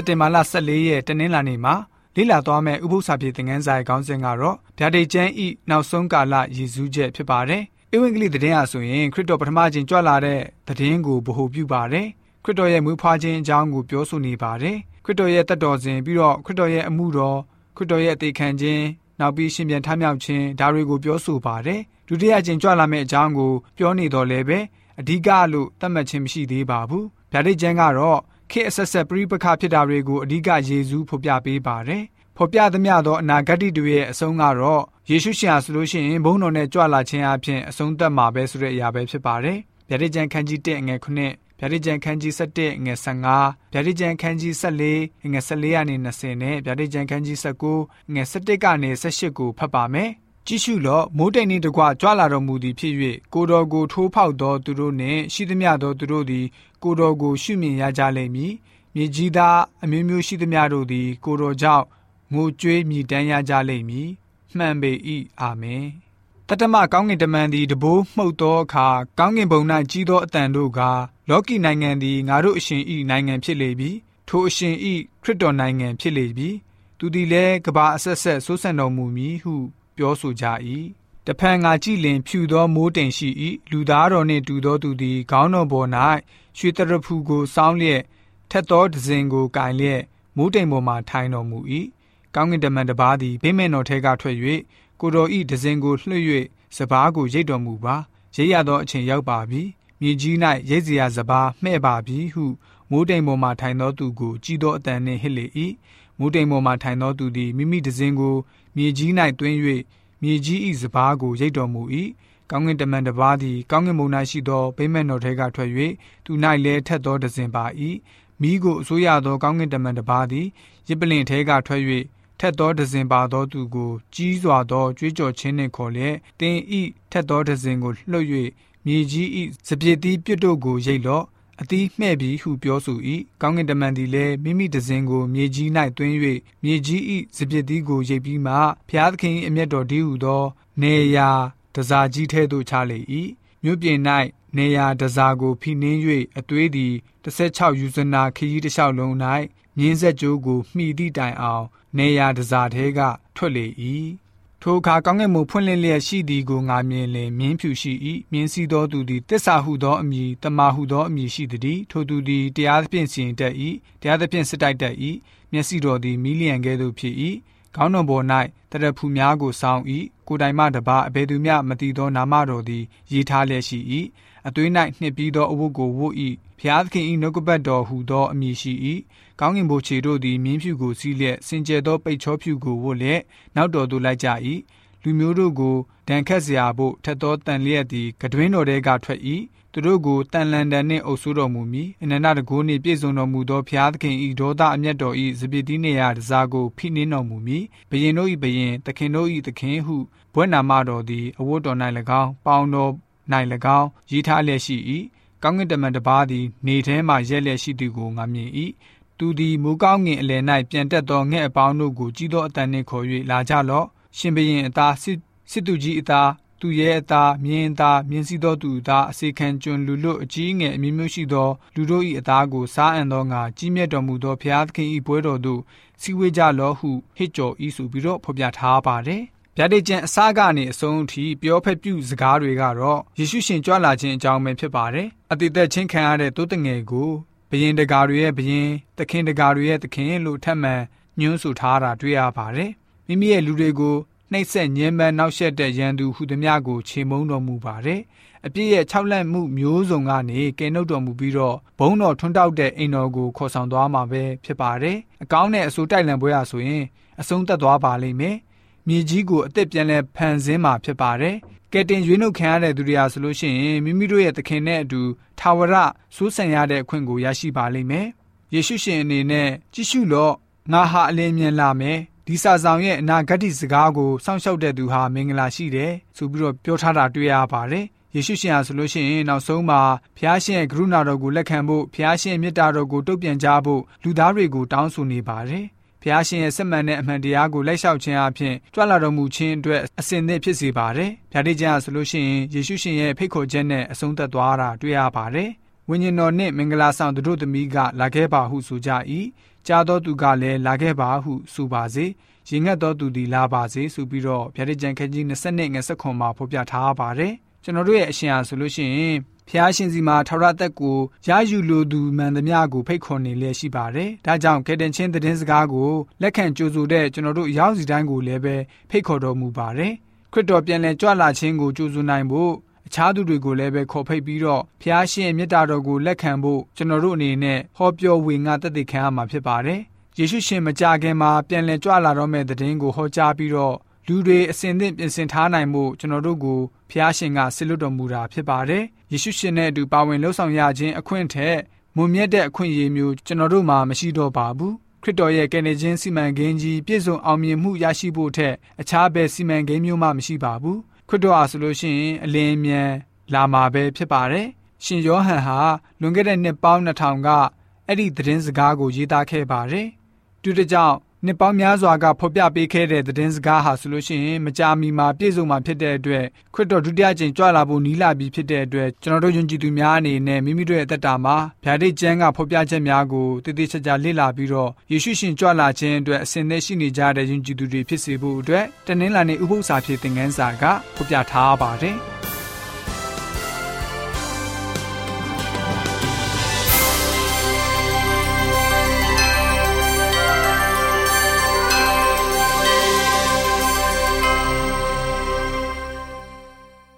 က်တင်ဘာလ14ရက်တနင်္လာနေ့မှာလေ့လာသွားမယ့်ဥပုသ္စာပြေသင်ခန်းစာရဲ့ခေါင်းစဉ်ကတော့ဗျာဒိတ်ကျမ်းဤနောက်ဆုံးကာလရည်စူးချက်ဖြစ်ပါတယ်။ဧဝံဂေလိသတင်းအဆိုရင်ခရစ်တော်ပထမချင်းကြွလာတဲ့သတင်းကိုဗဟုပြုပါတယ်။ခရစ်တော်ရဲ့မွေးဖွားခြင်းအကြောင်းကိုပြောဆိုနေပါတယ်။ခရစ်တော်ရဲ့တတ်တော်စဉ်ပြီးတော့ခရစ်တော်ရဲ့အမှုတော်ခရစ်တော်ရဲ့အသေးခံခြင်းနောက်ပြီးရှင်ပြန်ထမြောက်ခြင်းဒါတွေကိုပြောဆိုပါတယ်။ဒုတိယချင်းကြွလာမယ့်အကြောင်းကိုပြောနေတော်လဲပဲအဓိကလို့သတ်မှတ်ခြင်းမရှိသေးပါဘူး။ဗျာဒိတ်ကျမ်းကတော့ ခေအဆက်ဆက်ပြိပခဖြစ်တာတွေကိုအဓိကယေရှုဖော်ပြပေးပါတယ်။ဖော်ပြသမျှသောအနာဂတ်တွေရဲ့အဆုံးကတော့ယေရှုရှင်ဟာဆိုလို့ရှိရင်ဘုန်းတော်နဲ့ကြွလာခြင်းအပြင်အဆုံးသတ်မှာပဲဆိုတဲ့အရာပဲဖြစ်ပါတယ်။ဗျာဒိတ်ကျမ်းခန်းကြီး1ငွေ9ဗျာဒိတ်ကျန်ခန်းကြီး7ငွေ15ဗျာဒိတ်ကျန်ခန်းကြီး14ငွေ14ကနေ20နဲ့ဗျာဒိတ်ကျန်ခန်းကြီး19ငွေ17ကနေ18ကိုဖတ်ပါမယ်။ ကြည့်ရှုလော့မိုးတိမ်နှင့်တကွကြွလာတော်မူသည်ဖြစ်၍ကိုတော်ကိုထိုးဖောက်သောသူတို့နှင့်ရှိသမျှသောသူတို့သည် ကိုတော်ကိုရှုမြင်ရကြလိမ့်မည်မြေကြီးသားအမျိုးမျိုးရှိသမျှတို့သည် ကိုတော်ကြောင့်ငိုကြွေးမြည်တမ်းရကြလိမ့်မည်မှန်ပေ၏အာမင်တတမကောင်းကင်တမန်သည်တဘိုးမှုတ်သောအခါကောင်းကင်ဘုံ၌ကြီးသောအတန်တို့ကလောကီနိုင်ငံသည်ငါတို့အရှင်ဤနိုင်ငံဖြစ်လေပြီထိုအရှင်ဤခရစ်တော်နိုင်ငံဖြစ်လေပြီသူသည်လည်းကဘာအဆက်ဆက်ဆိုးဆန်တော်မူမည်ဟု ပြောဆိုကြ၏တဖန်ငါကြည်လင်ဖြူသောမိုးတိမ်ရှိ၏လူသားတော်နှင့်တူသောသူသည်ခေါင်းတော်ပေါ်၌ရွှေတရဖူကိုစောင်းလျက်ထက်သောဒဇင်ကိုကင်လျက်မိုးတိမ်ပေါ်မှထိုင်တော်မူ၏ကောင်းကင်တမန်တပါးသည်ဗိမင်တော်ထဲကထွက်၍ကိုတော်ဤဒဇင်ကိုလှွှ၍စပားကိုရိတ်တော်မူပါရိတ်ရသောအချိန်ရောက်ပါပြီမြေကြီး၌ရိတ်စရာစပားမှဲ့ပါပြီဟုမိုးတိမ်ပေါ်မှထိုင်သောသူကိုကြည်သောအတန်နှင့်ဟစ်လေ၏ မိုးတိမ်ပေါ်မှထိုင်သောသူသည်မိမိဒဇင်ကိုမြေကြီး၌တွင်း၍မြေကြီး၏စပားကိုရိတ်တော်မူ၏ကောင်းကင်တမန်တစ်ပါးသည်ကောင်းကင်ဘုံ၌ရှိသောဗိမ္မာန်တော်ထဲကထွက်၍သူ၌လည်းထက်သောတစင်ပါ၏မိကိုအစိုးရသောကောင်းကင်တမန်တစ်ပါးသည်ရစ်ပလင်ထဲကထွက်၍ထက်သောတစင်ပါသောသူကိုကြီးစွာသောကြွေးကြော်ခြင်းနှင့်ခေါ်လျက်တင်းဤထက်သောတစင်ကိုလှုပ်၍မြေကြီးဤစပြစ်သီးပြစ်တို့ကိုရိတ်လော့ အသီးမှဲ့ပြီးဟုပြောဆို၏ကောင်းကင်တမန်သည်လည်းမိမိတစဉ်ကိုမြေကြီး၌တွင်း၍မြေကြီး၏စပစ်သီးကိုရိပ်ပြီးမှဖျားသခင်၏အမျက်တော်ဒီဟုသောနေရာတစားကြီးထဲသို့ချလေ၏မြို့ပြင်၌နေရာတစားကိုဖိနှင်း၍အသွေးသည်16ယူဇနာခရီးတစ်လျှောက်လုံး၌မြင်းဆက်ကြိုးကိုမှီသည့်တိုင်အောင် နေရာတစားထဲကထွက်လေ၏ ထိုအခါကောင်းကင်ဘုံဖွင့်လင်းလျက်ရှိသည်ကိုငါမြင်လင်မြင်းဖြူရှိ၏မြင်းစည်းသောသူသည်တစ္ဆာဟုသောအမည်တမာဟုသောအမည်ရှိသည်ထိုသူသည်တရားသဖြင့်စီရင်တတ်၏တရားသဖြင့်စစ်တိုက်တတ်၏မျက်စိတော်သည်မီလီယံကဲ့သို့ဖြစ်၏ ခေါင်းတော်ပေါ်၌တရဖူများကိုဆောင်း၏ကိုတိုင်မတပါအဘယ်သူမျှမတည်သောနာမတော်သည်ရေးထားလျက်ရှိ၏အသွေး၌နှစ်ပြီးသောအဝတ်ကိုဝတ်၏ဖျားသခင်၏နှုတ်ကပတ်တော်ဟူသောအမည်ရှိ၏ကောင်းကင်ဘိုခြေတို့သည်မြင်းဖြူကိုစီးလျက်စင်ကြယ်သောပိတ်ချောဖြူကိုဝတ်လျက်နောက်တော်သို့လိုက်ကြ၏လူမျိုးတို့ကိုဒဏ်ခတ်စရာဖို့ထက်သောတန်လျက်သည်ကတွင်တော်ထဲကထွက်၏ သူတို့ကိုတန်လန်တန်နှင့်အုပ်ဆိုးတော်မူမည်အနန္တတကိုးနှင့်ပြည့်စုံတော်မူသောဘုရားသခင်၏ဒေါသအမျက်တော်၏စပစ်တိနေရာတစားကိုဖိနှင်းတော်မူမည်ဘယင်တို့၏ဘယင်သခင်တို့၏သခင်ဟုဘွဲ့နာမတော်သည်အဝတ်တော်၌၎င်းပေါင်တော်၌၎င်းရေးထားလျက်ရှိ၏ကောင်းကင်တမန်တစ်ပါးသည်နေထဲမှရက်လျက်ရှိသည်ကိုငါမြင်၏သူသည်မူကောင်းငင်အလယ်၌ပြန်တက်သောငှက်အပေါင်းတို့ကိုကြီးသောအတန်နှင့်ခေါ်၍လာကြလော့ရှင်ဘရင်အသားစစ်စစ်သူကြီးအသား သူရဲအသားမြင်းအသားမြင်းစည်းသောသူအသားအစေခံကျွန်းလူလွတ်အကြီးငယ်အမျိုးမျိုးရှိသော လူတို့၏အသားကိုစားအံ့သောငါကြီးမြတ်တော်မူသောဘုရားသခင်၏ဘွဲတော်သို့စီဝေးကြလောဟုဟစ်ကြော်ဤဆိုပြီးတော့ဖော်ပြထားပါတယ်ဗျာဒိတ်ကျန်အစားကနေအဆုံးအထိပြောဖက်ပြုစကားတွေကတော့ယေရှုရှင်ကြွလာခြင်းအကြောင်းပဲဖြစ်ပါတယ်အတိတ်သက်ချင်းခံရတဲ့တိုးတငယ်ကိုဘယင်တကာတွေရဲ့ဘယင်သခင်တကာတွေရဲ့သခင်လို့ထပ်မံညွှန်းဆိုထားတာတွေ့ရပါတယ်မိမိရဲ့လူတွေကို နှိပ်စက်ညှဉ်းပန်းနှောက်ယှက်တဲ့ရန်သူဟုသည်များကိုခြေမုံတော်မူပါတယ်။အပြည့်ရဲ့၆လက်မှုမျိုးစုံကနေကယ်နှုတ်တော်မူပြီးတော့ဘုံတော်ထွန်းတောက်တဲ့အိမ်တော်ကိုခေါ်ဆောင်သွားမှာပဲဖြစ်ပါတယ်။အကောင်းနဲ့အဆိုးတိုက်လံပွဲရဆိုရင်အဆုံးသက်သွားပါလိမ့်မယ်။မြေကြီးကိုအသက်ပြန်လဲဖန်ဆင်းမှာဖြစ်ပါတယ်။ကယ်တင်ရွေးနှုတ်ခံရတဲ့သူတွေဟာဆိုလို့ရှိရင်မိမိတို့ရဲ့သခင်နဲ့အတူထာဝရစိုးစံရတဲ့အခွင့်ကိုရရှိပါလိမ့်မယ်။ယေရှုရှင်အနေနဲ့ကြည့်ရှုလို့ငါဟာအလင်းမြင်လာမယ် ဒီစာဆောင်ရဲ့အနာဂတ်စကားကိုစောင့်ရှောက်တဲ့သူဟာမင်္ဂလာရှိတယ်ဆိုပြီးတော့ပြောထားတာတွေ့ရပါတယ်ယေရှုရှင်ဟာဆိုလို့ရှိရင်နောက်ဆုံးမှာဖျားရှင်ရဲ့ကရုဏာတော်ကိုလက်ခံဖို့ဖျားရှင်ရဲ့မေတ္တာတော်ကိုတုံ့ပြန်ကြဖို့လူသားတွေကိုတောင်းဆိုနေပါတယ်ဖျားရှင်ရဲ့စက်မှန်တဲ့အမှန်တရားကိုလိုက်လျှောက်ခြင်းအပြင်ကြွလာတော်မူခြင်းအတွက်အစဉ်သင့်ဖြစ်စေပါတယ်။ဗျာဒိတ်ကျမ်းဆိုလို့ရှိရင်ယေရှုရှင်ရဲ့ဖိတ်ခေါ်ချက်နဲ့အဆုံးသတ်သွားတာတွေ့ရပါတယ်။ ဝိညာဉ်တော်နှင့်မင်္ဂလာဆောင်သူတို့သမီးကလာခဲ့ပါဟုဆိုကြ၏ကြားသောသူကလည်းလာခဲ့ပါဟုဆိုပါစေရင်ငတ်သောသူသည်လာပါစေဆိုပြီးတော့ဗျာဒိတ်ကျန်ခန်းကြီး20နဲ့29မှာဖော်ပြထားပါတယ်ကျွန်တော်တို့ရဲ့အရှင်အားဆိုလို့ရှိရင်ဖျားရှင်စီမှာထာဝရသက်ကိုရယူလိုသူမှန်သမျှကိုဖိတ်ခေါ်နေလျက်ရှိပါတယ်။ဒါကြောင့်ကေတန်ချင်းသတင်းစကားကိုလက်ခံကြိုဆိုတဲ့ကျွန်တော်တို့ရောက်စီတိုင်းကိုလည်းပဲဖိတ်ခေါ်တော်မူပါတယ်။ခရစ်တော်ပြန်လည်ကြွလာခြင်းကိုကြိုဆိုနိုင်ဖို့ အခြားသူတွေကိုလည်းပဲခေါ်ဖိတ်ပြီးတော့ဖျားရှင်မြတ်တာတော်ကိုလက်ခံဖို့ကျွန်တော်တို့အနေနဲ့ဟောပြောဝေငါတက်တည်ခံရမှာဖြစ်ပါတယ်။ယေရှုရှင်မကြခင်မှာပြန်လည်ကြွလာတော့မယ့်သတင်းကိုဟောကြားပြီးတော့လူတွေအစဉ်သင့်ပြင်ဆင်ထားနိုင်မှုကျွန်တော်တို့ကိုဖျားရှင်ကဆစ်လွတ်တော်မူတာဖြစ်ပါတယ်။ယေရှုရှင်နဲ့အတူပါဝင်လှုပ်ဆောင်ရခြင်းအခွင့်ထက်မွန်မြတ်တဲ့အခွင့်အရေးမျိုးကျွန်တော်တို့မှာမရှိတော့ပါဘူး။ခရစ်တော်ရဲ့ကယ်တင်ခြင်းစီမံကိန်းကြီးပြည့်စုံအောင်မြင်မှုရရှိဖို့ထက်အခြားဘယ်စီမံကိန်းမျိုးမှမရှိပါဘူး။ ခရစ်တော်အားဆိုလို့ရှိရင်အလင်းမြန်လာမှာပဲဖြစ်ပါတယ်။ရှင်ယောဟန်ဟာလွန်ခဲ့တဲ့နှစ်ပေါင်း2000ကအဲ့ဒီသတင်းစကားကိုရေးသားခဲ့ပါတယ်။တူတကြောင် နှစ်ပေါင်းများစွာကဖော်ပြပေးခဲ့တဲ့သတင်းစကားဟာဆိုလို့ရှိရင်မကြာမီမှာပြည့်စုံမှာဖြစ်တဲ့အတွက်ခရစ်တော်ဒုတိယကျင့်ကြွလာဖို့နီးလာပြီဖြစ်တဲ့အတွက်ကျွန်တော်တို့ယုံကြည်သူများအနေနဲ့မိမိတို့ရဲ့အသက်တာမှာဗျာဒိတ်ကျမ်းကဖော်ပြချက်များကိုတည်တည်ချာချာလေ့လာပြီးတော့ယေရှုရှင်ကြွလာခြင်းအတွက်အစဉ်သင့်ရှိနေကြတဲ့ယုံကြည်သူတွေဖြစ်စေဖို့အတွက်တနင်္လာနေ့ဥပုသ္စာဖြစ်တဲ့ငန်းစာကဖော်ပြထားပါတယ်။